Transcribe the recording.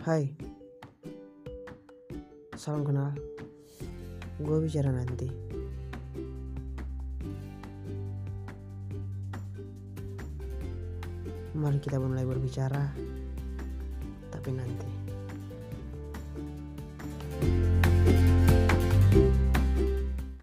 Hai, salam kenal. Gue bicara nanti. Mari kita mulai berbicara, tapi nanti.